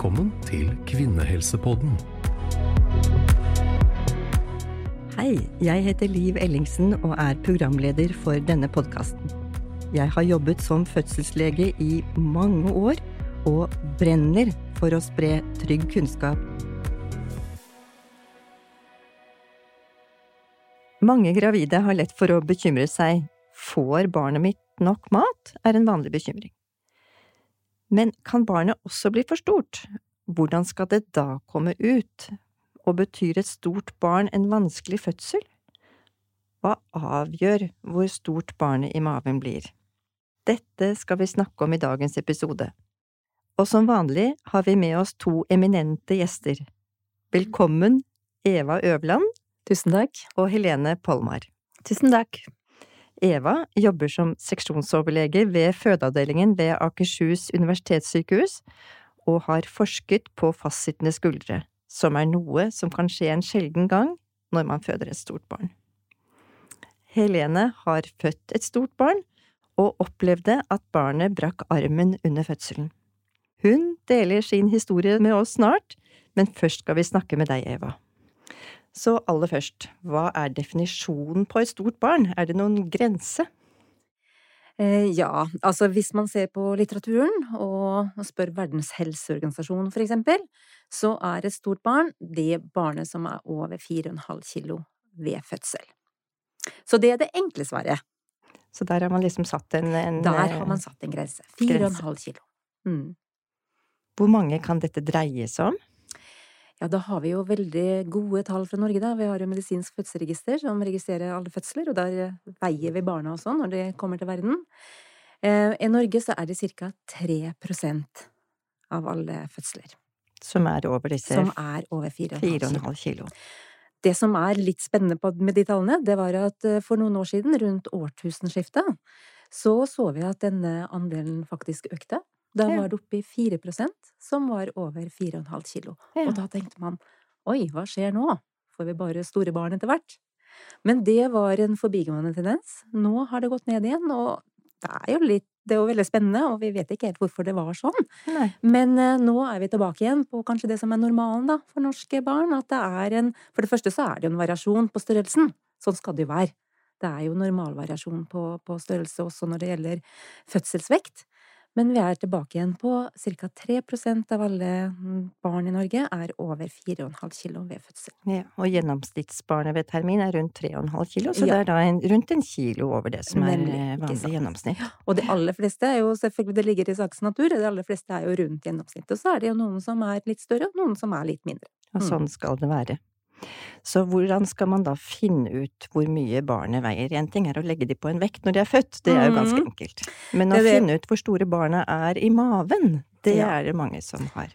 Velkommen til Kvinnehelsepodden. Hei, jeg heter Liv Ellingsen og er programleder for denne podkasten. Jeg har jobbet som fødselslege i mange år og brenner for å spre trygg kunnskap. Mange gravide har lett for å bekymre seg. Får barnet mitt nok mat? er en vanlig bekymring. Men kan barnet også bli for stort? Hvordan skal det da komme ut? Og betyr et stort barn en vanskelig fødsel? Hva avgjør hvor stort barnet i maven blir? Dette skal vi snakke om i dagens episode. Og som vanlig har vi med oss to eminente gjester. Velkommen, Eva Øverland Tusen takk. og Helene Polmar. Tusen takk. Eva jobber som seksjonsoverlege ved fødeavdelingen ved Akershus universitetssykehus, og har forsket på fastsittende skuldre, som er noe som kan skje en sjelden gang når man føder et stort barn. Helene har født et stort barn, og opplevde at barnet brakk armen under fødselen. Hun deler sin historie med oss snart, men først skal vi snakke med deg, Eva. Så aller først, hva er definisjonen på et stort barn? Er det noen grense? Eh, ja, altså hvis man ser på litteraturen og spør Verdens helseorganisasjon for eksempel, så er et stort barn det barnet som er over 4,5 kilo ved fødsel. Så det er det enkle svaret. Så der har man liksom satt en, en Der har man satt en grense. 4,5 kilo. Mm. Hvor mange kan dette dreie seg om? Ja, da har vi jo veldig gode tall fra Norge, da. Vi har jo medisinsk fødselsregister som registrerer alle fødsler, og der veier vi barna og sånn når de kommer til verden. Eh, I Norge så er det ca. 3% av alle fødsler Som er over disse som er over 4,5 kilo. Det som er litt spennende med de tallene, det var at eh, for noen år siden, rundt årtusenskiftet, så så vi at denne andelen faktisk økte. Da var det oppe i 4% som var over 4,5 kilo. Og da tenkte man oi, hva skjer nå? Får vi bare store barn etter hvert? Men det var en forbigående tendens. Nå har det gått ned igjen, og det er jo litt det er jo veldig spennende, og vi vet ikke helt hvorfor det var sånn. Nei. Men eh, nå er vi tilbake igjen på kanskje det som er normalen da, for norske barn. At det er en For det første så er det jo en variasjon på størrelsen. Sånn skal det jo være. Det er jo normalvariasjon på, på størrelse også når det gjelder fødselsvekt. Men vi er tilbake igjen på ca. 3% av alle mm, barn i Norge er over 4,5 kilo ved fødsel. Ja, og gjennomsnittsbarnet ved termin er rundt 3,5 kilo, så Ja. det er da en, rundt en kilo over det som er vanlig gjennomsnitt. Og de aller fleste er jo selvfølgelig, det ligger i sakens natur, de aller fleste er jo rundt gjennomsnittet. Og så er det jo noen som er litt større, og noen som er litt mindre. Og Mm. sånn skal det være. Så hvordan skal man da finne ut hvor mye barnet veier? En ting er å legge de på en vekt når de er født, det er jo ganske Mhm. enkelt. Men å Det det- finne ut hvor store barna er i maven, det Ja. er det mange som har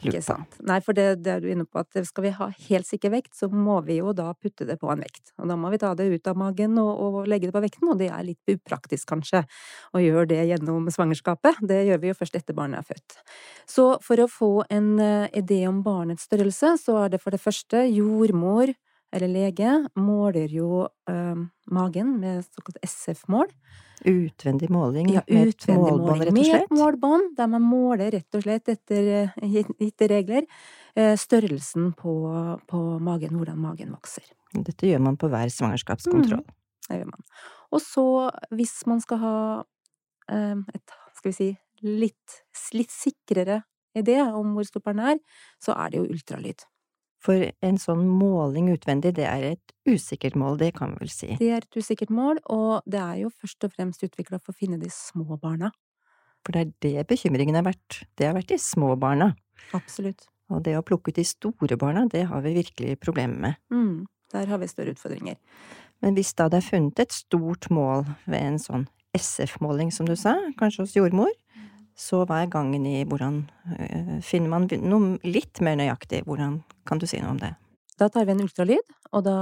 Ikke på. sant. Nei, for det, det er du inne på, at skal vi ha helt sikker vekt, så må vi jo da putte det på en vekt. Og da må vi ta det ut av magen og, og legge det på vekten, og det er litt upraktisk kanskje, å gjøre det gjennom svangerskapet. Det gjør vi jo først etter barnet er født. Så for å få en eh, idé om barnets størrelse, så er det for det første jordmor eller lege måler jo eh, magen med såkalt SF-mål. Utvendig måling Ja, med utvendig målbånd, måling rett og med et målbånd, der man måler rett og slett etter eh, gitte regler eh, størrelsen på, på magen, hvordan magen vokser. Dette gjør man på hver svangerskapskontroll. Det gjør man. Og så, hvis man skal ha eh, et, skal vi si, litt, litt sikrere idé om hvor stort er, så er det jo ultralyd. For en sånn måling utvendig, det er et usikkert mål, det kan vi vel si. Det er et usikkert mål, og det er jo først og fremst utvikla for å finne de små barna. For det er det bekymringen har vært. Det har vært de små barna. Absolutt. Og det å plukke ut de store barna, det har vi virkelig problemer med. Mm, der har vi større utfordringer. Men hvis da det er funnet et stort mål ved en sånn SF-måling, som du sa, kanskje hos jordmor, så hva er gangen i hvordan øh, finner man noe litt mer nøyaktig? Hvordan kan du si noe om det? Da tar vi en ultralyd, og da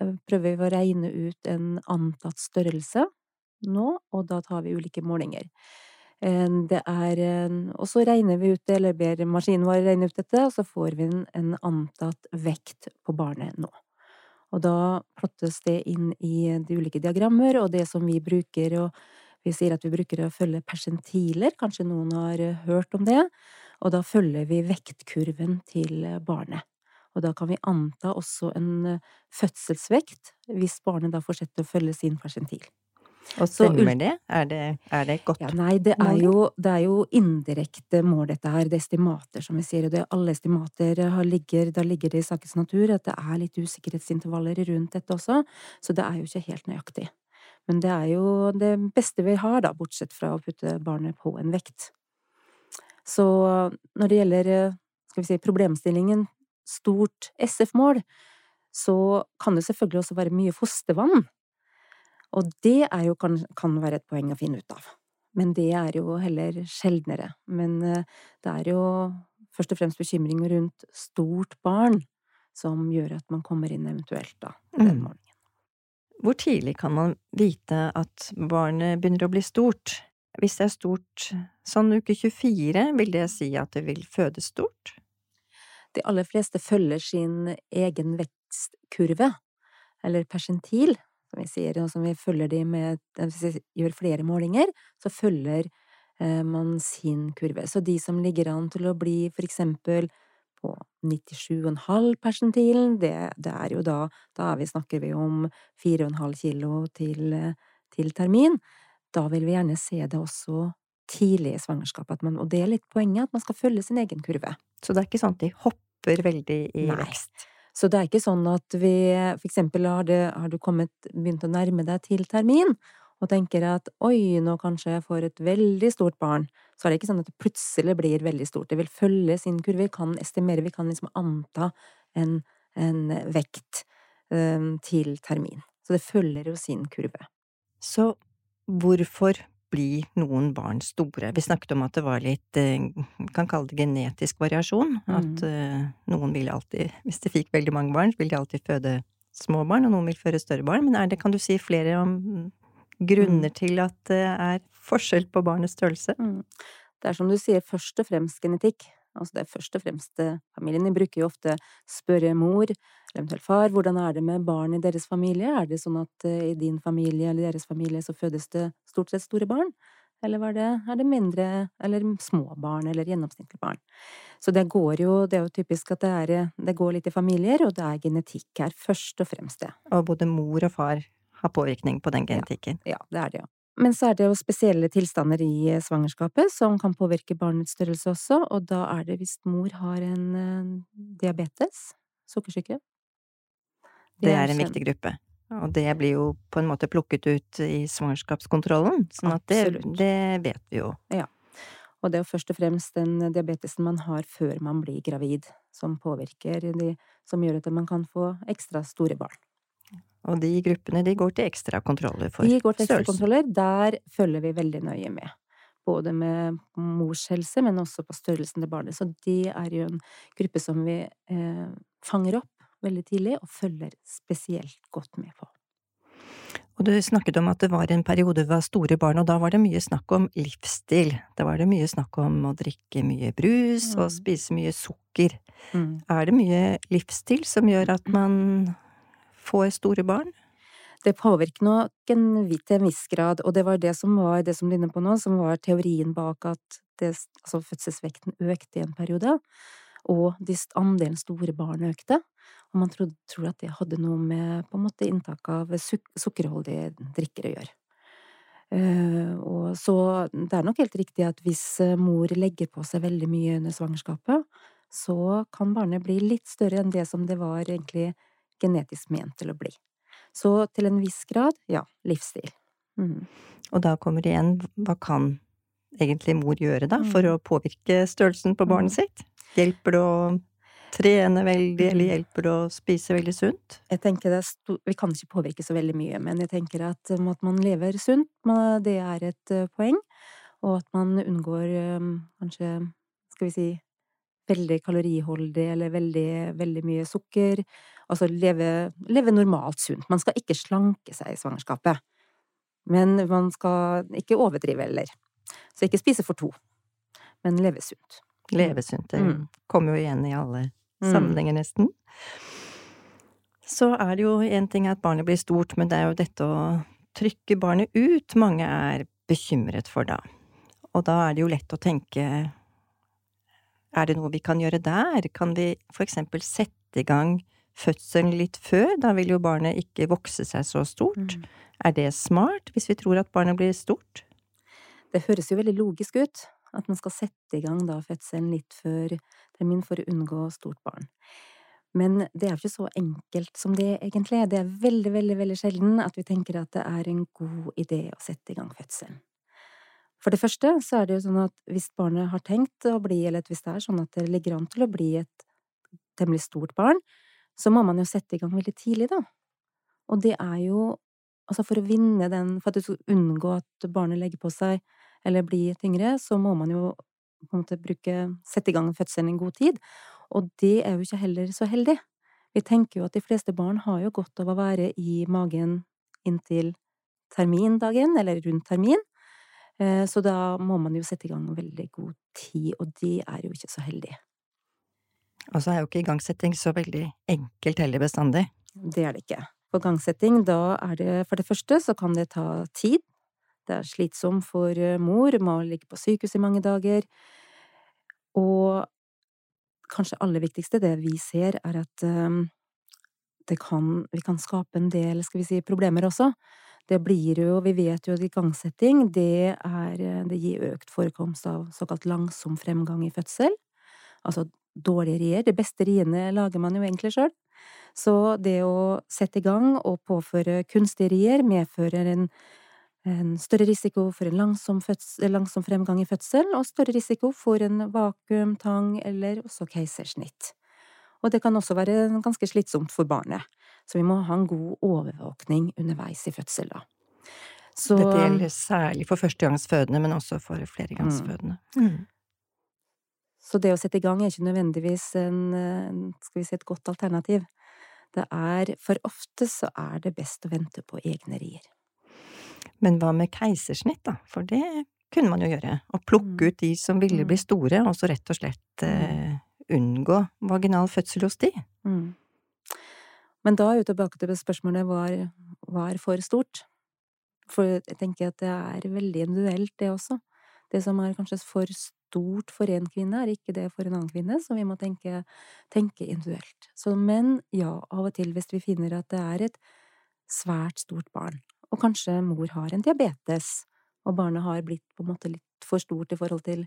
eh, prøver vi å regne ut en antatt størrelse nå, og da tar vi ulike målinger. Eh, Det er eh, Og så regner vi ut det, eller ber maskinen vår regne ut dette, og så får vi en antatt vekt på barnet nå. Og da plottes det inn i de ulike diagrammer, og det som vi bruker, og vi sier at vi bruker å følge persentiler, kanskje noen har eh, hørt om det, Og da følger vi vektkurven til barnet. Og da kan vi anta også en fødselsvekt, hvis barnet da fortsetter å følge sin persentil. Og stemmer det? Er det, er det godt ja, Nei, det er, jo, det er jo indirekte mål, dette her. Det er estimater, som vi sier. Og det, alle estimater ligger, da ligger det i sakens natur at det er litt usikkerhetsintervaller rundt dette også. Så det er jo ikke helt nøyaktig. Men det er jo det beste vi har, da, bortsett fra å putte barnet på en vekt. Så når det gjelder, skal vi si, problemstillingen stort SF-mål, så kan det selvfølgelig også være mye fostervann. Og det jo, kan, kan være et poeng å finne ut av. Men det er jo heller sjeldnere. Men eh, det er jo først og fremst bekymring rundt stort barn som gjør at man kommer inn eventuelt da, den mm. Hvor tidlig kan man vite at barnet begynner å bli stort? Hvis det er stort sånn uke 24, vil det si at det vil føde stort? De aller fleste følger sin egen vekstkurve, eller persentil, som vi sier, og som vi følger de med Hvis vi gjør flere målinger, så følger eh, man sin kurve. Så de som ligger an til å bli for eksempel på 97,5 persentilen, det, det, er jo da Da vi, snakker vi om 4,5 kilo til, til, termin. Da vil vi gjerne se det også tidlig i svangerskapet, man, og det er litt poenget, at man skal følge sin egen kurve. Så det er ikke sånn at de hopper veldig i Nei. vekst? Så det er ikke sånn at vi for eksempel har, det, har du kommet, begynt å nærme deg til termin, og tenker at oi, nå kanskje jeg får et veldig stort barn, så er det ikke sånn at det plutselig blir veldig stort. Det vil følge sin kurve, vi kan estimere, vi kan liksom anta en, en vekt um, til termin. Så det følger jo sin kurve. Så hvorfor blir noen barn store. Vi snakket om at det var litt vi kan kalle det genetisk variasjon. Mm. At uh, noen vil alltid, hvis de fikk veldig mange barn, så vil de alltid føde små barn, og noen vil føde større barn. Men er det, kan du si flere om grunner mm. til at det er forskjell på barnets størrelse? Mm. Det er som du sier, først og fremst genetikk. Altså det er først og fremst eh, familien. De bruker jo ofte spørre mor, eller eventuelt far, hvordan er det med barn i deres familie? Er det sånn at i din familie eller deres familie så fødes det stort sett store barn? Eller det, er det mindre, eller små barn, eller gjennomsnittlige barn? Så det går jo, det er jo typisk at det er, det går litt i familier, og det er genetikk her, først og fremst det. Og både mor og far har påvirkning på den genetikken? Ja, ja det er det jo. Men så er det jo spesielle tilstander i svangerskapet som kan påvirke barnets størrelse også, og da er det hvis mor har en uh, diabetes, sukkersyke. Det, det er en viktig gruppe. Og det blir jo på en måte plukket ut i svangerskapskontrollen, sånn at det, det, vet vi jo. Ja. Og det er jo først og fremst den diabetesen man har før man blir gravid, som påvirker de, som gjør at man kan få ekstra store barn. Og de gruppene, de går til ekstra kontroller for størrelse? De går til ekstra kontroller. Der følger vi veldig nøye med. Både med mors helse, men også på størrelsen til barnet. Så det er jo en gruppe som vi eh, fanger opp veldig tidlig og følger spesielt godt med på. Og du snakket om at det var en periode ved store barn, og da var det mye snakk om livsstil. Da var det mye snakk om å drikke mye brus og mm. spise mye sukker. Mm. Er det mye livsstil som gjør at man får store barn? Det påvirker nok en, til en viss grad, og det var det som var det som du er inne på nå, som var teorien bak at det, altså fødselsvekten økte i en periode og andelen store barn økte. Og man trodde, tror, at det hadde noe med på en måte inntak av suk sukkerholdige drikker å gjøre. Uh, og så det er nok helt riktig at hvis eh, mor legger på seg veldig mye under svangerskapet, så kan barnet bli litt større enn det som det var egentlig genetisk ment til å bli. Så til en viss grad, ja, livsstil. Mm. Og da kommer det igjen, hva kan egentlig mor gjøre da, for mm. å påvirke størrelsen på barnet mm. sitt? Hjelper det å trene veldig, eller mm. hjelper det å spise veldig sunt? Jeg tenker det Vi kan ikke påvirke så veldig mye, men jeg tenker at, um, at man lever sunt, det er et uh, poeng. Og at man unngår um, kanskje, skal vi si, veldig kaloriholdig eller veldig, veldig mye sukker. Altså leve, leve normalt sunt. Man skal ikke slanke seg i svangerskapet. Men man skal ikke overdrive heller. Så ikke spise for to, men leve sunt. Leve sunt. Det mm. kommer jo igjen i alle mm. sammenhenger, nesten. Så er det jo én ting at barnet blir stort, men det er jo dette å trykke barnet ut mange er bekymret for da. Og da er det jo lett å tenke Er det noe vi kan gjøre der? Kan vi for eksempel sette i gang fødselen litt før? Da vil jo barnet ikke vokse seg så stort. Mm. Er det smart, hvis vi tror at barnet blir stort? Det høres jo veldig logisk ut, at man skal sette i gang da fødselen litt før termin for å unngå stort barn. Men det er jo ikke så enkelt som det egentlig. er. Det er veldig, veldig, veldig sjelden at vi tenker at det er en god idé å sette i gang fødselen. For det første så er det jo sånn at hvis barnet har tenkt å bli, eller hvis det er sånn at det ligger an til å bli et temmelig stort barn, så må man jo sette i gang veldig tidlig, da. Og det er jo Altså, for å vinne den For at du skal unngå at barnet legger på seg eller blir tyngre, så må man jo på en måte bruke Sette i gang fødselen i god tid. Og det er jo ikke heller så heldig. Vi tenker jo at de fleste barn har jo godt av å være i magen inntil termindagen, eller rundt termin. Eh, så da må man jo sette i gang veldig god tid, og de er jo ikke så heldige. Og så er jo ikke igangsetting så veldig enkelt heller bestandig. Det er det ikke. For gangsetting, da er det for det første så kan det ta tid. Det er slitsomt for eh, mor, må ligge på sykehus i mange dager. Og kanskje aller viktigste, det vi ser, er at um, det kan, vi kan skape en del, skal vi si, problemer også. Det blir jo, vi vet jo at igangsetting, det er, det gir økt forekomst av såkalt langsom fremgang i fødsel. Altså dårlige rier. De beste riene lager man jo egentlig sjøl. Så det å sette i gang og påføre kunstige rier medfører en, en større risiko for en langsom, fødsel, langsom, fremgang i fødsel, og større risiko for en vakuum, tang eller også keisersnitt. Og det kan også være ganske slitsomt for barnet. Så vi må ha en god overvåkning underveis i fødsel, da. Så, Dette gjelder særlig for førstegangsfødende, men også for flergangsfødende. Mm. Mm. Så det å sette i gang er ikke nødvendigvis en, skal vi si, et godt alternativ. Det er, for ofte så er det best å vente på egne rier. Men hva med keisersnitt, da? For det kunne man jo gjøre. Å plukke mm. ut de som ville bli mm. store, og så rett og slett eh, unngå vaginal fødsel hos de. Mm. Men da er vi tilbake til spørsmålet var, var for stort? For jeg tenker at det er veldig individuelt, det også. Det som er kanskje for stort for én kvinne, er ikke det for en annen kvinne, så vi må tenke, tenke individuelt. Så, men ja, av og til hvis vi finner at det er et svært stort barn, og kanskje mor har en diabetes, og barnet har blitt på en måte litt for stort i forhold til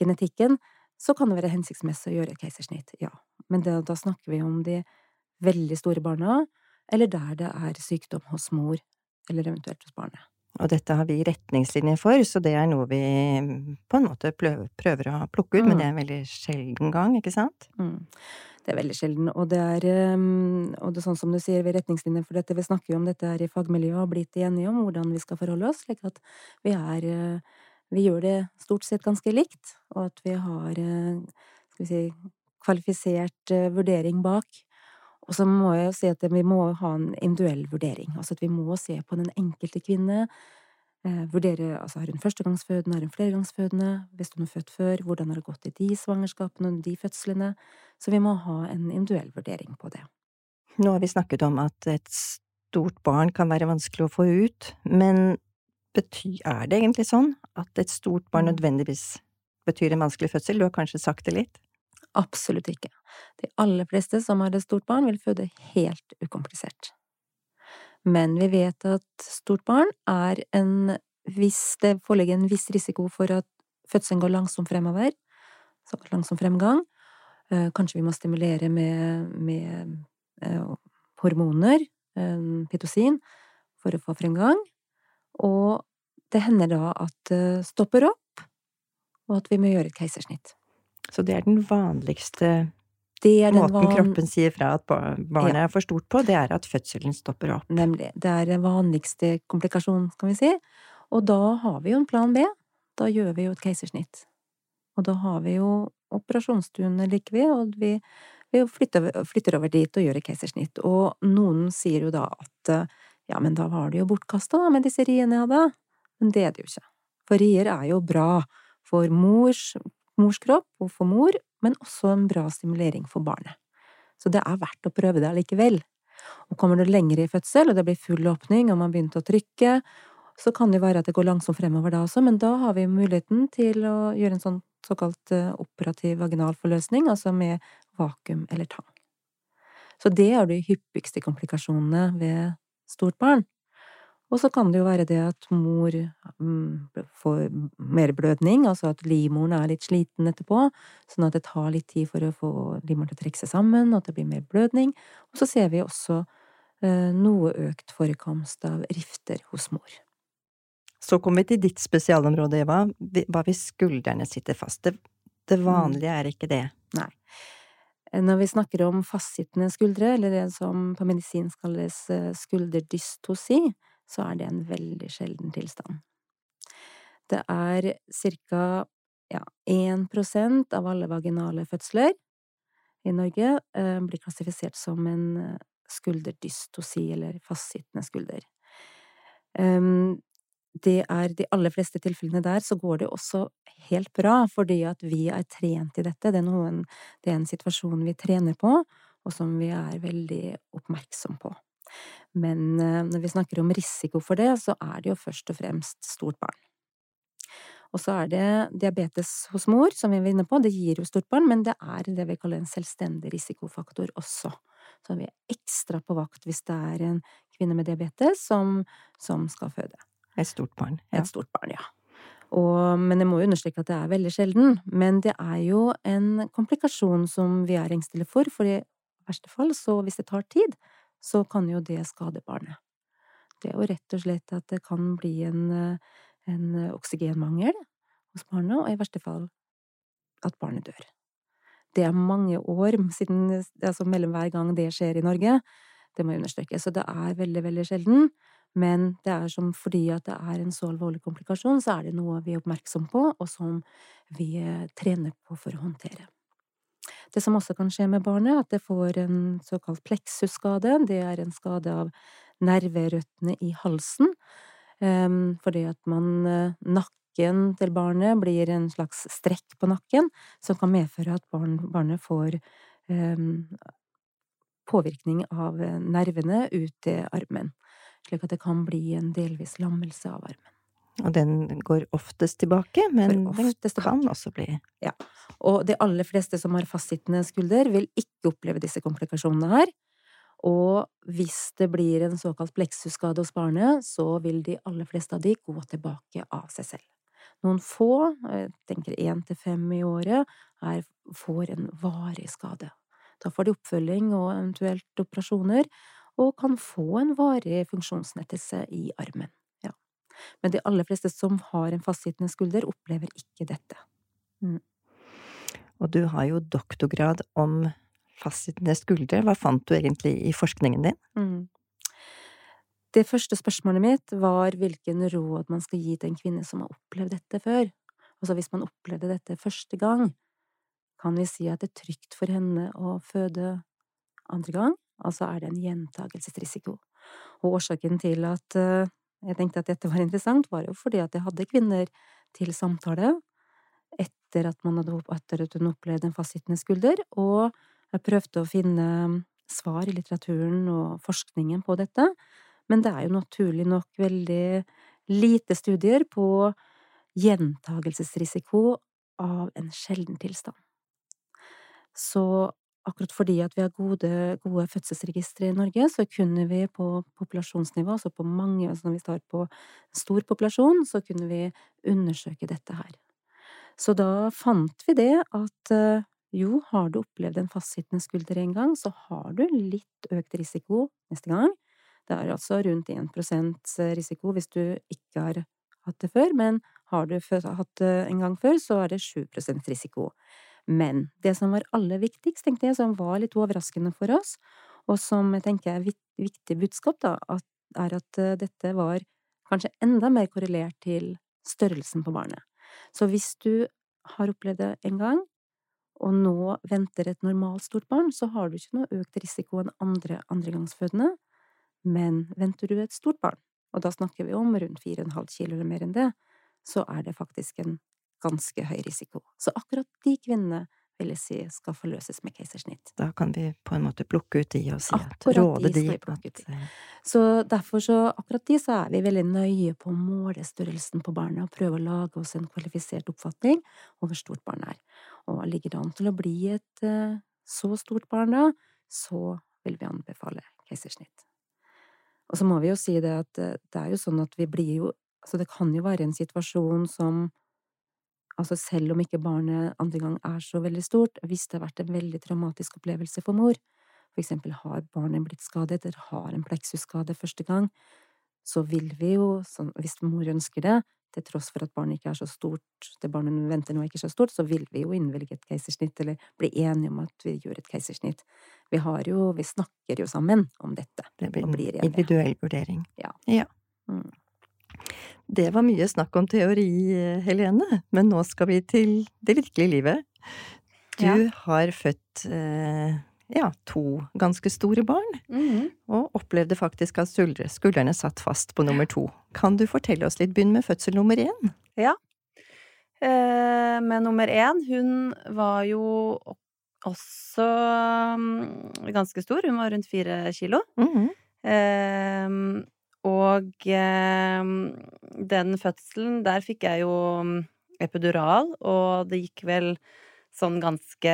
genetikken, så kan det være hensiktsmessig å gjøre et keisersnitt, ja. Men det, da snakker vi om de veldig store barna, eller der det er sykdom hos mor, eller eventuelt hos barnet. Og dette har vi retningslinjer for, så det er noe vi på en måte prøver å plukke ut, mm. men det er en veldig sjelden gang, ikke sant? Mm. Det er veldig sjelden, og det er, um, og det er sånn som du sier ved retningslinjer for dette, vi snakker jo om dette her i fagmiljøet og har blitt enige om hvordan vi skal forholde oss, slik at vi er uh, Vi gjør det stort sett ganske likt, og at vi har, uh, skal vi si, kvalifisert uh, vurdering bak. Og så må jeg jo si at vi må ha en individuell vurdering. Altså at vi må se på den enkelte kvinne. Eh, vurdere altså har hun førstegangsfødende, har hun flergangsfødende, hvis hun er født før, hvordan har det gått i de svangerskapene og de fødslene. Så vi må ha en individuell vurdering på det. Nå har vi snakket om at et stort barn kan være vanskelig å få ut, men betyr, er det egentlig sånn at et stort barn mm. nødvendigvis betyr en vanskelig fødsel? Du har kanskje sagt det litt? Absolutt ikke. De aller fleste som har et stort barn, vil føde helt ukomplisert. Men vi vet at stort barn er en Hvis det foreligger en viss risiko for at fødselen går langsomt fremover, såkalt langsom fremgang, eh, kanskje vi må stimulere med, med eh, hormoner, eh, pitosin, for å få fremgang, og det hender da at det stopper opp, og at vi må gjøre et keisersnitt. Så det er den vanligste den måten van... kroppen sier fra at barnet ja. er for stort på, det er at fødselen stopper opp. Nemlig. Det er den vanligste komplikasjonen, kan vi si. Og da har vi jo en plan B. Da gjør vi jo et keisersnitt. Og da har vi jo operasjonsstuene like ved, og vi, vi flytter, flytter, over dit og gjør et keisersnitt. Og noen sier jo da at ja, men da var det jo bortkasta med disse riene jeg hadde. Men det er det jo ikke. For rier er jo bra for mors mors kropp og for mor, men også en bra stimulering for barnet. Så det er verdt å prøve det allikevel. Og kommer du lenger i fødsel, og det blir full åpning, og man begynte å trykke, så kan det være at det går langsomt fremover da også, men da har vi muligheten til å gjøre en sånn såkalt operativ vaginal forløsning, altså med vakuum eller tang. Så det er de hyppigste komplikasjonene ved stort barn. Og så kan det jo være det at mor mm, får mer blødning, altså at livmoren er litt sliten etterpå, sånn at det tar litt tid for å få livmoren til å trekke seg sammen, og at det blir mer blødning. Og så ser vi også eh, noe økt forekomst av rifter hos mor. Så kommer vi til ditt spesialområde, Eva. Hva hvis skuldrene sitter fast? Det, det mm. vanlige er ikke det. Nei. Når vi snakker om fastsittende skuldre, eller det som på medisin kalles eh, skulderdystosi, så er det en veldig sjelden tilstand. Det er ca. ja, 1 av alle vaginale fødsler i Norge eh, blir klassifisert som en eh, skulderdystosi, eller fastsittende skulder. Um, det er de aller fleste tilfellene der, så går det også helt bra, fordi at vi er trent i dette. Det er, noen, det er en situasjon vi trener på, og som vi er veldig oppmerksom på. Men eh, når vi snakker om risiko for det, så er det jo først og fremst stort barn. Og så er det diabetes hos mor, som vi var inne på, det gir jo stort barn, men det er det vi kaller en selvstendig risikofaktor også. Så vi er ekstra på vakt hvis det er en kvinne med diabetes som, som skal føde. Et stort barn. Ja. Et stort barn, ja. Og, men jeg må jo understreke at det er veldig sjelden. Men det er jo en komplikasjon som vi er engstelige for, for i verste fall, så hvis det tar tid, så kan jo det skade barnet. Det er jo rett og slett at det kan bli en, en oksygenmangel hos barnet, og i verste fall at barnet dør. Det er mange år siden, altså mellom hver gang det skjer i Norge, det må jeg understreke, så det er veldig, veldig sjelden. Men det er som fordi at det er en så alvorlig komplikasjon, så er det noe vi er oppmerksom på, og som vi eh, trener på for å håndtere. Det som også kan skje med barnet, at det får en såkalt pleksusskade. Det er en skade av nerverøttene i halsen, ehm, fordi at man eh, Nakken til barnet blir en slags strekk på nakken, som kan medføre at barn, barnet får um, påvirkning av nervene ut til armen, slik at det kan bli en delvis lammelse av armen. Og den går oftest tilbake, men oftest den kan også bli Ja. Og de aller fleste som har fastsittende skulder, vil ikke oppleve disse komplikasjonene her. Og hvis det blir en såkalt pleksusskade hos barnet, så vil de aller fleste av de gå tilbake av seg selv. Noen få, jeg tenker én til fem i året, er, får en varig skade. Da får de oppfølging og eventuelt operasjoner, og kan få en varig funksjonsnettelse i armen. Men de aller fleste som har en fastsittende skulder, opplever ikke dette. Mm. Og du har jo doktorgrad om fastsittende skulder. Hva fant du egentlig i forskningen din? Mm. Det første spørsmålet mitt var hvilken råd man skal gi til en kvinne som har opplevd dette før. Altså hvis man opplevde dette første gang, kan vi si at det er trygt for henne å føde andre gang? Altså er det en gjentagelsesrisiko. Og årsaken til at eh, jeg tenkte at dette var interessant, var jo fordi at jeg hadde kvinner til samtale etter at man hadde etter at hun opplevde en fastsittende skulder, og jeg prøvde å finne svar i litteraturen og forskningen på dette, men det er jo naturlig nok veldig lite studier på gjentagelsesrisiko av en sjelden tilstand. Så akkurat fordi at vi har gode, gode fødselsregistre i Norge, så kunne vi på populasjonsnivå, altså på mange, altså når vi tar på stor populasjon, så kunne vi undersøke dette her. Så da fant vi det at eh, jo, har du opplevd en fastsittende skulder en gang, så har du litt økt risiko neste gang. Det er altså rundt 1% risiko hvis du ikke har hatt det før, men har du hatt det en gang før, så er det 7% risiko. Men det som var aller viktigst, tenkte jeg, som var litt overraskende for oss, og som jeg tenker er viktig budskap, da, at, er at eh, dette var kanskje enda mer korrelert til størrelsen på barnet. Så hvis du har opplevd det en gang, og nå venter et normalt stort barn, så har du ikke noe økt risiko enn andre andregangsfødende, men venter du et stort barn, og da snakker vi om rundt 4,5 kilo eller mer enn det, så er det faktisk en ganske høy risiko. Så akkurat de kvinnene vil jeg si skal forløses med keisersnitt. Da kan vi på en måte plukke ut de og si at råde de de at eh, Så derfor så, akkurat de, så er vi veldig nøye på å måle størrelsen på barnet og prøve å lage oss en kvalifisert oppfatning om hvor stort barnet er. Og ligger det an til å bli et eh, så stort barn da, så vil vi anbefale keisersnitt. Og så må vi jo si det at eh, det er jo sånn at vi blir jo Altså det kan jo være en situasjon som Altså selv om ikke barnet andre gang er så veldig stort, hvis det har vært en veldig traumatisk opplevelse for mor, for eksempel har barnet blitt skadet eller har en pleksusskade første gang, så vil vi jo, sånn, hvis mor ønsker det, til tross for at barnet ikke er så stort, det barnet venter nå er ikke så stort, så vil vi jo innvilge et keisersnitt, eller bli enige om at vi gjør et keisersnitt. Vi har jo, vi snakker jo sammen om dette, det blir en individuell vurdering. Ja. ja. Mm. Det var mye snakk om teori, Helene, men nå skal vi til det virkelige livet. Du Ja. har født eh, ja, to ganske store barn, Mhm. og opplevde faktisk at skuldrene satt fast på nummer to. Kan du fortelle oss litt, begynn med fødsel nummer én? Eh, med nummer én, hun var jo også mm, ganske stor. Hun var rundt fire kilo. Mhm. Eh, og eh, den fødselen, der fikk jeg jo mm, epidural, og det gikk vel sånn ganske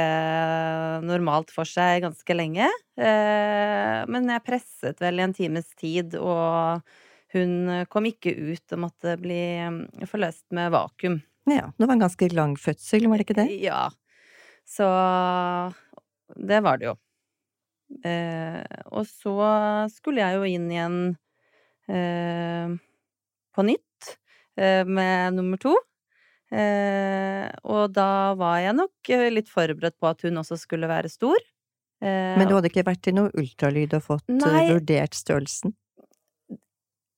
normalt for seg ganske lenge. Eh, men jeg presset vel i en times tid, og hun kom ikke ut og måtte bli mm, forløst med vakuum. Ja, det var en ganske lang fødsel, var det ikke det? Ja. Så det var det jo. Eh, og så skulle jeg jo inn igjen eh, på nytt eh, med nummer to. Eh, og da var jeg nok eh, litt forberedt på at hun også skulle være stor. Eh, Men du hadde ikke vært til noe ultralyd og fått eh, Nei. vurdert størrelsen?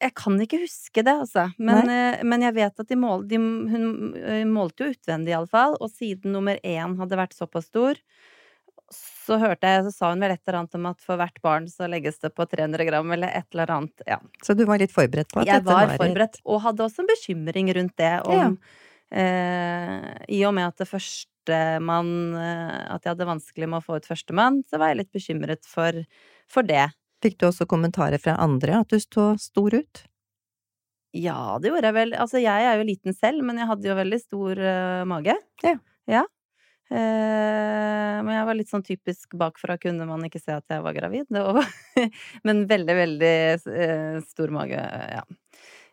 Jeg kan ikke huske det, altså. Men, eh, men jeg vet at de mål, de, hun eh, målte jo utvendig, iallfall. Og siden nummer én hadde vært såpass stor, så hørte jeg, så sa hun vel et eller annet om at for hvert barn så legges det på 300 gram, eller et eller annet. Ja. Så du var litt forberedt på at Jeg dette var var et- forberedt, og hadde også en bekymring rundt det om eh, I og med at det førstemann eh, At jeg hadde vanskelig med å få ut førstemann, så var jeg litt bekymret for, for det. Fikk du også kommentarer fra andre at du så stor ut? Ja, det gjorde jeg vel. Altså, jeg er jo liten selv, men jeg hadde jo veldig stor uh, mage. Ja. Ja. Eh, men jeg var litt sånn typisk bakfra, kunne man ikke se at jeg var gravid. Var, men veldig, veldig eh, stor mage, ja.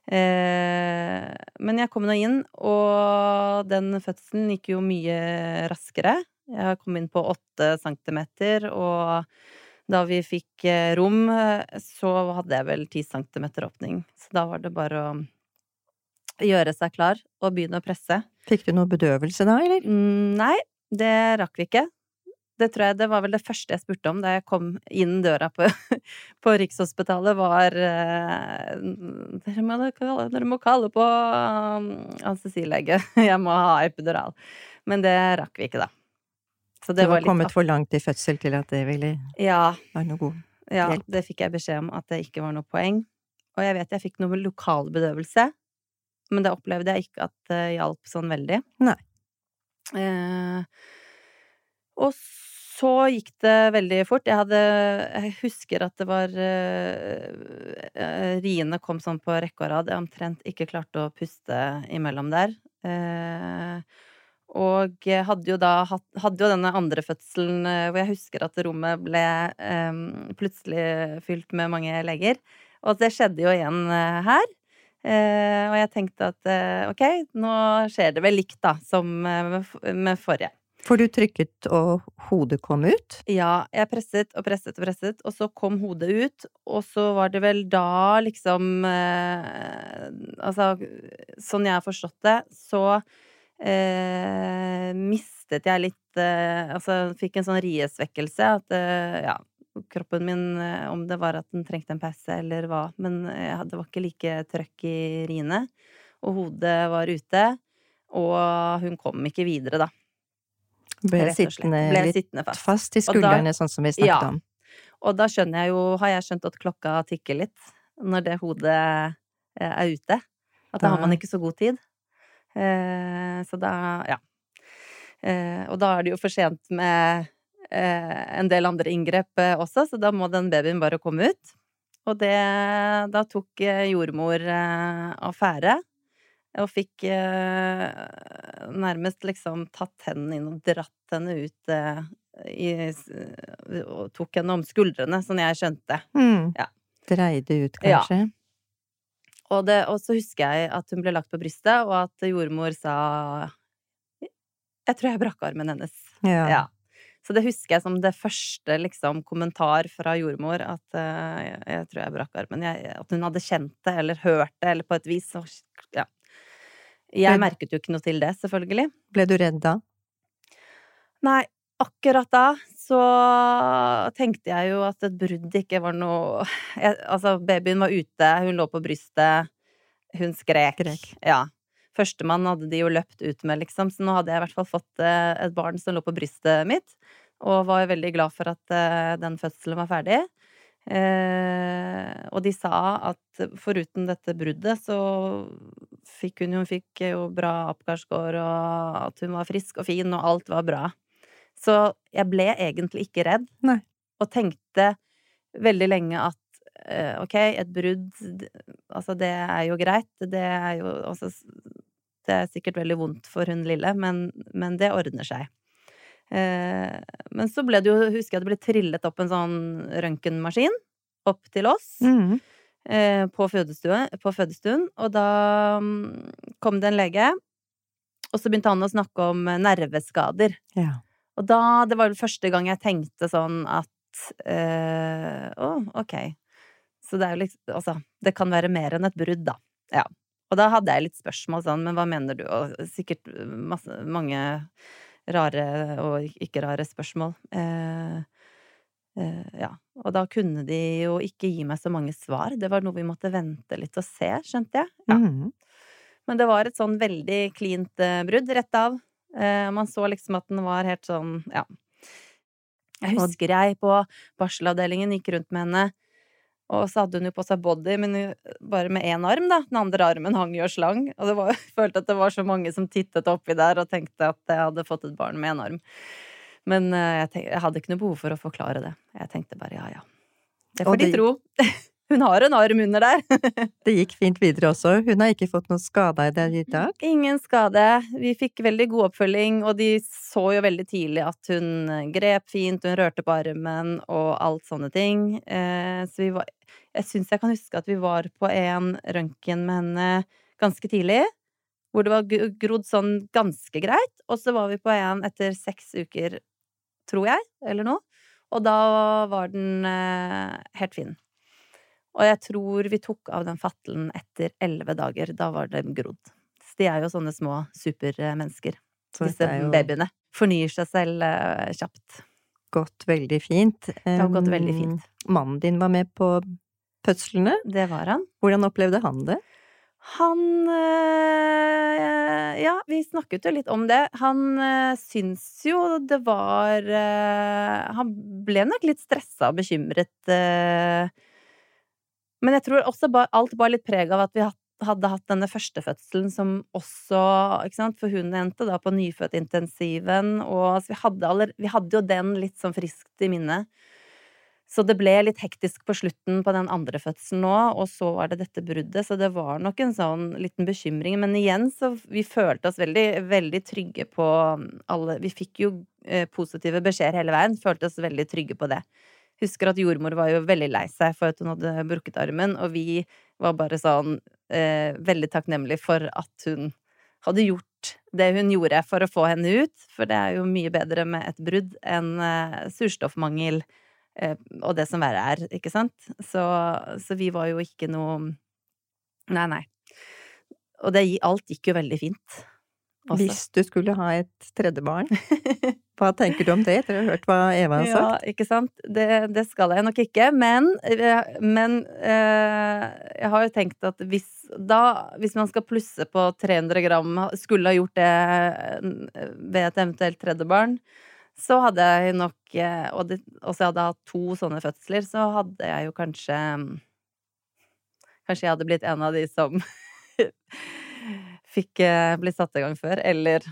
Eh, men jeg kom nå inn, og den fødselen gikk jo mye raskere. Jeg kom inn på åtte centimeter, og da vi fikk rom, så hadde jeg vel ti centimeter åpning. Så da var det bare å gjøre seg klar og begynne å presse. Fikk du noe bedøvelse da, eller? Mm, nei, det rakk vi ikke. Det tror jeg det var vel det første jeg spurte om da jeg kom inn døra på, på Rikshospitalet, var eh, dere, må dere må kalle på um, anestesilege. Jeg må ha epidural. Men det rakk vi ikke, da. Så Du det var var litt kommet for langt i fødsel til at det ville Ja, være noe god ja, Hjelp. det fikk jeg beskjed om at det ikke var noe poeng. Og jeg vet jeg fikk noe lokal bedøvelse, men det opplevde jeg ikke at det hjalp sånn veldig. Nei. Eh, og så gikk det veldig fort. Jeg hadde Jeg husker at det var eh, eh, Riene kom sånn på rekke og rad. Jeg omtrent ikke klarte å puste imellom der. Eh, og hadde jo da hadde jo denne andre fødselen eh, hvor jeg husker at rommet ble eh, plutselig fylt med mange leger. Og det skjedde jo igjen her. Eh, og jeg tenkte at eh, ok, nå skjer det vel likt da, som eh, med, forrige. For du trykket og hodet kom ut? Ja, jeg presset og presset og presset, og så kom hodet ut, og så var det vel da liksom eh, Altså, sånn jeg har forstått det, så eh, mistet jeg litt eh, Altså fikk en sånn riesvekkelse, at ja Kroppen min, eh, om det var at den trengte en pause eller hva, men eh, det var ikke like trøkk i riene. Og hodet var ute, og hun kom ikke videre, da. Ble sittende Ble litt sittende fast. fast i skuldrene, da- sånn som vi snakket Ja. om. Og da skjønner jeg jo, har jeg skjønt at klokka tikker litt når det hodet eh, er ute. At da har man ikke så god tid. Eh, Så da, ja. Eh, og da er det jo for sent med en del andre inngrep eh, også, så da må den babyen bare komme ut. Og det Da tok eh, jordmor eh, affære. Og fikk eh, nærmest liksom tatt hendene inn og dratt henne ut eh, i, Og tok henne om skuldrene, sånn jeg skjønte. Mm. Ja. Dreide ut, Ja. kanskje? Og, det, og så husker jeg at hun ble lagt på brystet, og at jordmor sa Jeg tror jeg brakk armen hennes. Ja. Ja. Så det husker jeg som det første liksom, kommentar fra jordmor, at uh, jeg, jeg tror jeg brakk armen. Jeg, at hun hadde kjent det, eller hørt det, eller på et vis. Så, ja. Jeg merket jo ikke noe til det, selvfølgelig. Ble du redd da? Nei, akkurat da så tenkte jeg jo at et brudd ikke var noe jeg, Altså, babyen var ute, hun lå på brystet, hun skrek. Skrek. Ja. Førstemann hadde de jo løpt ut med, liksom, så nå hadde jeg i hvert fall fått eh, et barn som lå på brystet mitt, og var veldig glad for at eh, den fødselen var ferdig. Eh, og de sa at foruten dette bruddet, så fikk hun, hun fikk jo bra Apgar-score, og at hun var frisk og fin, og alt var bra. Så jeg ble egentlig ikke redd, Nei. og tenkte veldig lenge at ok, et brudd, altså det er jo greit, det er jo altså Det er sikkert veldig vondt for hun lille, men, men det ordner seg. Eh, men så ble det jo, husker jeg det ble trillet opp en sånn røntgenmaskin opp til oss Mm. eh, på, fødestue, på fødestuen, og da mm, kom det en lege, og så begynte han å snakke om eh, nerveskader. Ja. Og da, det var vel første gang jeg tenkte sånn at eh, Å, ok. Så det er jo liksom Altså, det kan være mer enn et brudd, da. Ja. Og da hadde jeg litt spørsmål sånn, men hva mener du? Og sikkert masse, mange rare og ikke rare spørsmål. Eh, eh, ja. Og da kunne de jo ikke gi meg så mange svar. Det var noe vi måtte vente litt og se, skjønte jeg. Ja. Mm. Men det var et sånn veldig cleant eh, brudd, rett av. Eh, man så liksom at den var helt sånn, ja. Jeg husker jeg på barselavdelingen gikk rundt med henne, og så hadde hun jo på seg body, men bare med én arm, da. Den andre armen hang jo og slang. Og det var, jeg følte at det var så mange som tittet oppi der og tenkte at jeg hadde fått et barn med én arm. Men eh, jeg, tenkte, jeg hadde ikke noe behov for å forklare det. Jeg tenkte bare ja, ja. Det får de tro. Hun har en arm under der. Det gikk fint videre også. Hun har ikke fått noen skade i det i dag. Ingen skade. Vi fikk veldig god oppfølging, og de så jo veldig tidlig at hun eh, grep fint, hun rørte på armen og alt sånne ting. Eh, så vi var Jeg syns jeg kan huske at vi var på en røntgen med henne ganske tidlig, hvor det var grodd sånn ganske greit, og så var vi på en etter seks uker, tror jeg, eller noe, og da var den eh, helt fin. Og jeg tror vi tok av den fattelen etter elleve dager. Da var det grodd. Så de er jo sånne små supermennesker, Så disse jo babyene. Fornyer seg selv uh, kjapt. gått veldig fint. Det har gått veldig Um, fint. Mannen din var med på fødslene. Det var han. Hvordan opplevde han det? Han øh, Ja, vi snakket jo litt om det. Han øh, syns jo det var øh, Han ble nok litt stressa og bekymret. Men jeg tror også ba, alt bar litt preg av at vi hadde hatt denne førstefødselen som også ikke sant? For hun endte da på nyfødtintensiven, og altså, vi, hadde aller, vi hadde jo den litt sånn friskt i minnet. Så det ble litt hektisk på slutten på den andre fødselen nå, og så var det dette bruddet, så det var nok en sånn liten bekymring. Men igjen, så vi følte oss veldig, veldig trygge på alle Vi fikk jo eh, positive beskjeder hele veien, følte oss veldig trygge på det. Husker at jordmor var jo veldig lei seg for at hun hadde brukket armen, og vi var bare sånn eh, veldig takknemlige for at hun hadde gjort det hun gjorde for å få henne ut, for det er jo mye bedre med et brudd enn eh, surstoffmangel eh, og det som verre er, ikke sant? Så, så vi var jo ikke noe Nei, nei. Og det, alt gikk jo veldig fint. Også. Hvis du skulle ha et tredje barn, hva tenker du om det etter å ha hørt hva Eva har sagt? Ja, ikke sant. Det, det skal jeg nok ikke. Men, eh, men eh, jeg har jo tenkt at hvis da Hvis man skal plusse på 300 gram, skulle ha gjort det eh, ved et eventuelt tredje barn, så hadde jeg nok eh, Og det, også jeg hadde hatt to sånne fødsler, så hadde jeg jo kanskje Kanskje jeg hadde blitt en av de som fikk eh, bli satt i gang før, eller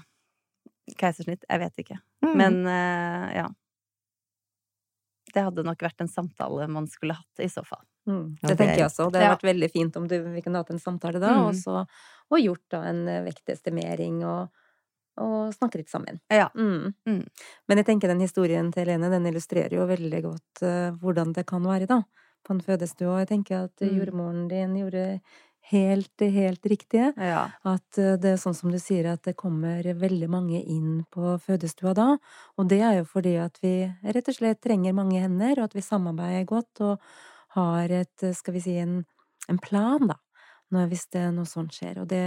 keisersnitt. Jeg vet ikke. Mm. Men eh, ja. Det hadde nok vært en samtale man skulle hatt, i så fall. Mm. Det tenker er- jeg også. Det hadde Ja. vært veldig fint om du, vi kunne hatt en samtale da, Mm. og, så, og gjort da en eh, vektestimering og, og snakket litt sammen. Ja. Mm. Mm. Men jeg tenker den historien til Helene, den illustrerer jo veldig godt uh, hvordan det kan være, da, på en fødestue. Og jeg tenker at Mm. jordmoren din gjorde helt, helt riktige. Ja. At eh, det er sånn som du sier, at det kommer veldig mange inn på fødestua da. Og det er jo fordi at vi rett og slett trenger mange hender, og at vi samarbeider godt og har et, skal vi si, en, en plan, da. Når, hvis det noe sånt skjer. Og det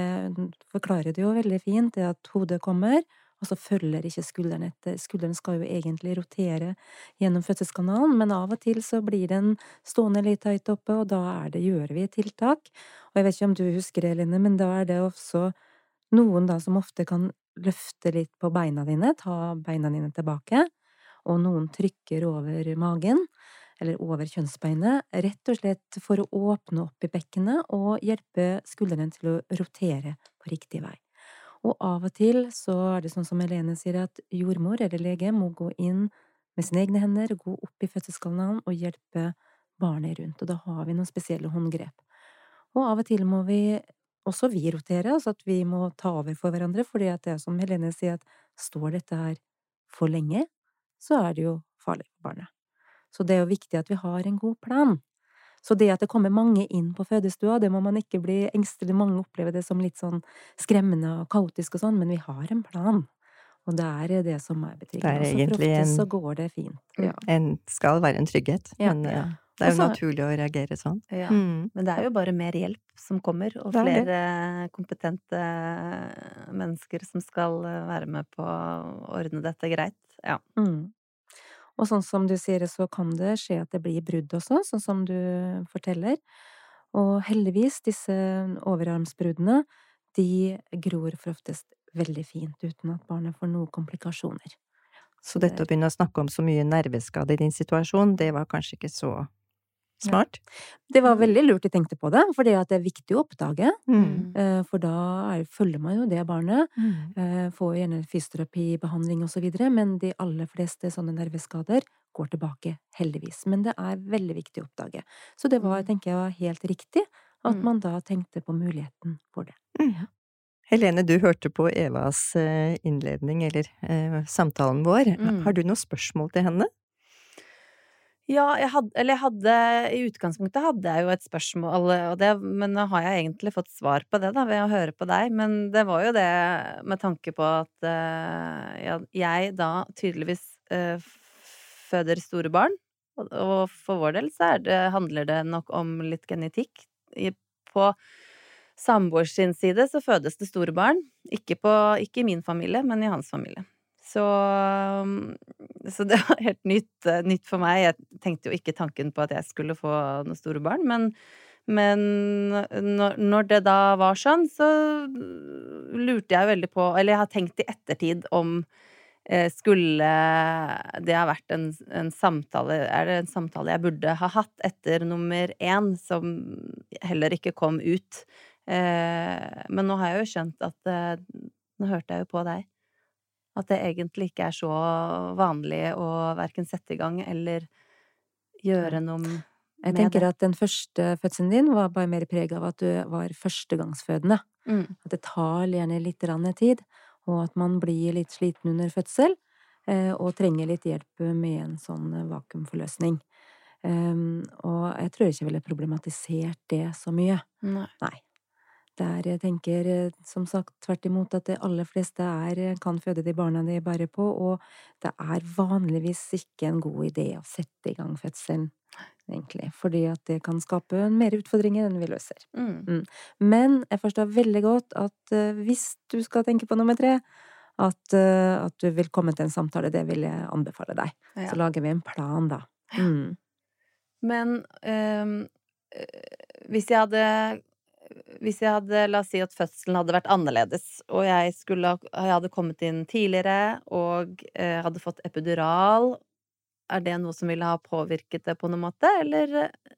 forklarer det jo veldig fint, det at hodet kommer, og så følger ikke skulderen etter. Skulderen skal jo egentlig rotere gjennom fødselskanalen, men av og til så blir den stående litt høyt oppe, og da er det, gjør vi tiltak. Og jeg vet ikke om du husker det, Eline, men da er det også noen da som ofte kan løfte litt på beina dine, ta beina dine tilbake, og noen trykker over magen, eller over kjønnsbeinet, rett og slett for å åpne opp i bekkenet og hjelpe skuldrene til å rotere på riktig vei. Og av og til så er det sånn som Helene sier, at jordmor eller lege må gå inn med sine egne hender, gå opp i fødselskanalen og hjelpe barnet rundt, og da har vi noen spesielle håndgrep. Og av og til må vi også vi rotere, altså at vi må ta over for hverandre, fordi det er som Helene sier, at står dette her for lenge, så er det jo farlig for barnet. Så det er jo viktig at vi har en god plan. Så det at det kommer mange inn på fødestua, det må man ikke bli engstelig. Mange opplever det som litt sånn skremmende og kaotisk og sånn, men vi har en plan. Og det er det som er betryggende. Det er Og så for egentlig ofte en- så går det fint. Ja. En skal være en trygghet, Ja, men eh, ja. det er jo Også, naturlig å reagere sånn. ja. Mm. Men det er jo bare mer hjelp som kommer, og Det er det. flere kompetente mennesker som skal eh, være med på å ordne dette greit. Ja. Mm. Og sånn som du sier, så kan det skje at det blir brudd også, sånn som du forteller. Og heldigvis, disse overarmsbruddene, de gror for oftest veldig fint uten at barnet får noen komplikasjoner. Så dette å begynne å snakke om så mye nerveskade i din situasjon, det var kanskje ikke så smart? Det var veldig lurt de tenkte på det, for det er viktig å oppdage. Mm. eh, For da er, følger man jo det barnet. Mm. eh, Får gjerne fysioterapi, behandling og så videre, men de aller fleste sånne nerveskader går tilbake, heldigvis. Men det er veldig viktig å oppdage. Så det var, Mm. tenker jeg, helt riktig at Mm. man da tenkte på muligheten for det. Mm. Helene, du hørte på Evas eh, innledning, eller eh, samtalen vår. Mm. Har du noen spørsmål til henne? Ja, jeg hadde, eller jeg hadde I utgangspunktet hadde jeg jo et spørsmål, det, men nå har jeg egentlig fått svar på det da, ved å høre på deg. Men det var jo det med tanke på at uh, jeg da tydeligvis uh, føder store barn. Og, og for vår del så det, handler det nok om litt genetikk. På samboers side så fødes det store barn. Ikke, på, ikke i min familie, men i hans familie. Så, um, så det var helt nytt, eh, nytt for meg. Jeg tenkte jo ikke tanken på at jeg skulle få noen store barn, men, men når, når det da var sånn, så lurte jeg veldig på Eller jeg har tenkt i ettertid om eh, skulle det ha vært en, en samtale Er det en samtale jeg burde ha hatt etter nummer én, som heller ikke kom ut? Eh, men nå har jeg jo skjønt at eh, Nå hørte jeg jo på deg at det egentlig ikke er så vanlig å verken sette i gang eller gjøre noe med det. Jeg tenker at den første fødselen din var bare mer preg av at du var førstegangsfødende. Mm. At det tar gjerne litt tid, og at man blir litt sliten under fødsel, eh, og trenger litt hjelp med en sånn vakuumforløsning. Um, og jeg tror ikke jeg ville problematisert det så mye. Nei. Nei. Der jeg tenker, eh, som sagt, tvert imot at de aller fleste er, eh, kan føde de barna de bærer på, og det er vanligvis ikke en god idé å sette i gang fødselen, egentlig, fordi at det kan skape mer utfordringer enn vi løser. Mm. Men jeg forstår veldig godt at eh, hvis du skal tenke på nummer tre, at, at du vil komme til en samtale, det vil jeg anbefale deg. Ja. Så lager vi en plan, da. Mm. Men øh, hvis jeg hadde Hvis jeg hadde, la oss si at fødselen hadde vært annerledes, og jeg, skulle, jeg hadde kommet inn tidligere og eh, hadde fått epidural, er det noe som ville ha påvirket det på noen måte, eller eh,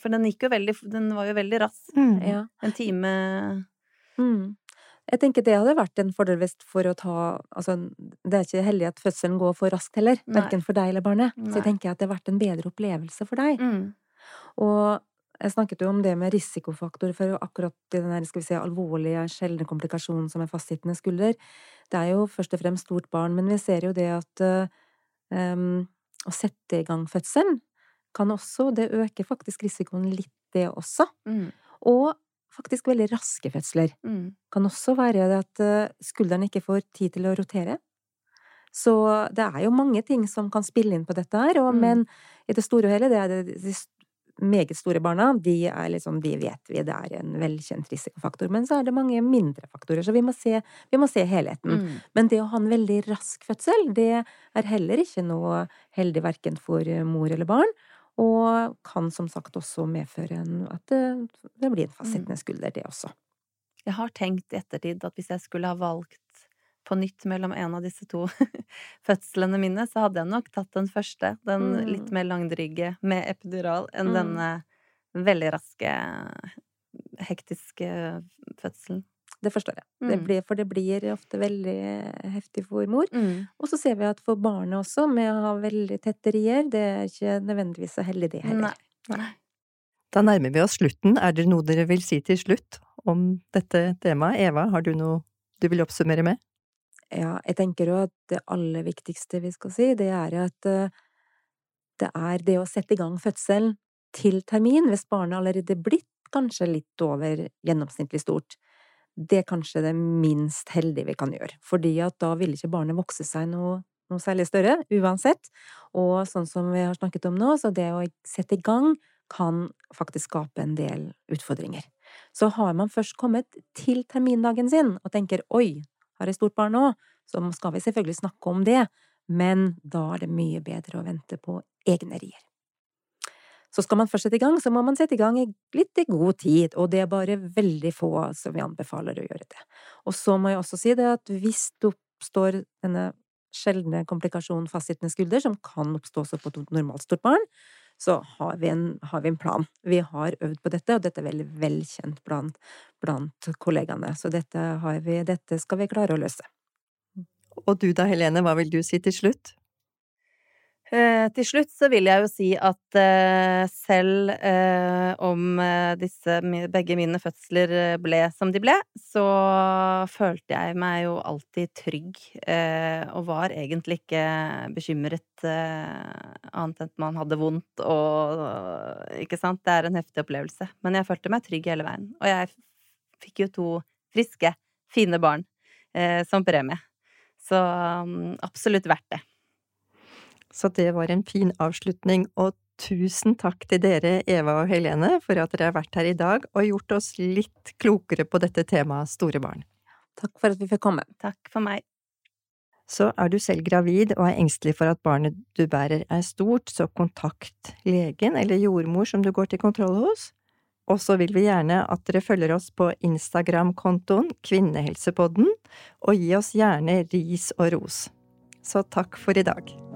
For den gikk jo veldig Den var jo veldig rask. Mm. Ja. En time Mm. Jeg tenker det hadde vært en fordel hvis for å ta Altså, det er ikke heldig at fødselen går for raskt heller, Nei. verken for deg eller barnet. Så jeg tenker at det har vært en bedre opplevelse for deg. Mm. Og jeg snakket jo om det med risikofaktor for akkurat den der, skal vi si, alvorlige, sjeldne komplikasjonen som er fastsittende skulder. Det er jo først og fremst stort barn, men vi ser jo det at eh, em, å sette i gang fødselen kan også Det øker faktisk risikoen litt, det også. Mm. Og faktisk veldig raske fødsler Mm. kan også være det at eh, skulderen ikke får tid til å rotere. Så det er jo mange ting som kan spille inn på dette her, og, Mm. men i det store og hele, det er det, de meget store barna, de er liksom, de vet vi, det er en velkjent risikofaktor. Men så er det mange mindre faktorer, så vi må se, vi må se helheten. Mm. Men det å ha en veldig rask fødsel, det er heller ikke noe heldig verken for mor eller barn, og kan som sagt også medføre en, at det, det blir en fastsittende skulder, det også. Jeg har tenkt i ettertid at hvis jeg skulle ha valgt på nytt mellom en av disse to fødslene mine, så hadde jeg nok tatt den første, den Mm. litt mer langdrygge med epidural, enn Mm. denne veldig raske, hektiske fødselen. Det forstår jeg. Det Mm. blir, for det blir ofte veldig heftig for mor. Mm. Og så ser vi at for barnet også, med å ha veldig tette rier, det er ikke nødvendigvis så heldig det heller. Nei. Nei. Da nærmer vi oss slutten. Er det noe dere vil si til slutt om dette temaet? Eva, har du noe du vil oppsummere med? Ja, jeg tenker jo at det aller viktigste vi skal si, det er at eh, det er det å sette i gang fødselen til termin, hvis barnet allerede er blitt kanskje litt over gjennomsnittlig stort. Det er kanskje det minst heldige vi kan gjøre, fordi at da vil ikke barnet vokse seg noe, noe særlig større, uansett. Og sånn som vi har snakket om nå, så det å sette i gang kan faktisk skape en del utfordringer. Så har man først kommet til termindagen sin og tenker oi, har jeg stort barn nå, så skal vi selvfølgelig snakke om det, men da er det mye bedre å vente på egne rier. Så skal man først sette i gang, så må man sette i gang litt i god tid, og det er bare veldig få som vi anbefaler å gjøre det. Og så må jeg også si det at hvis det oppstår denne sjeldne komplikasjonen fastsittende skulder, som kan oppstå også på et normalt stort barn, så har vi, en, har vi en plan. Vi har øvd på dette, og dette er veldig velkjent blant, blant kollegaene. Så dette, vi, dette skal vi klare å løse. Og du da, Helene, hva vil du si til slutt? Eh, til slutt så vil jeg jo si at eh, selv eh, om disse begge mine fødsler ble som de ble, så følte jeg meg jo alltid trygg, og var egentlig ikke bekymret annet enn at man hadde vondt og Ikke sant? Det er en heftig opplevelse. Men jeg følte meg trygg hele veien. Og jeg fikk jo to friske, fine barn som premie. Så mm, absolutt verdt det. Så det var en fin avslutning, og tusen takk til dere, Eva og Helene, for at dere har vært her i dag og gjort oss litt klokere på dette temaet store barn. Takk for at vi fikk komme. Takk for meg. Så er du selv gravid og er engstelig for at barnet du bærer er stort, så kontakt legen eller jordmor som du går til kontroll hos. Og så vil vi gjerne at dere følger oss på Instagram-kontoen Kvinnehelsepodden, og gi oss gjerne ris og ros. Så takk for i dag.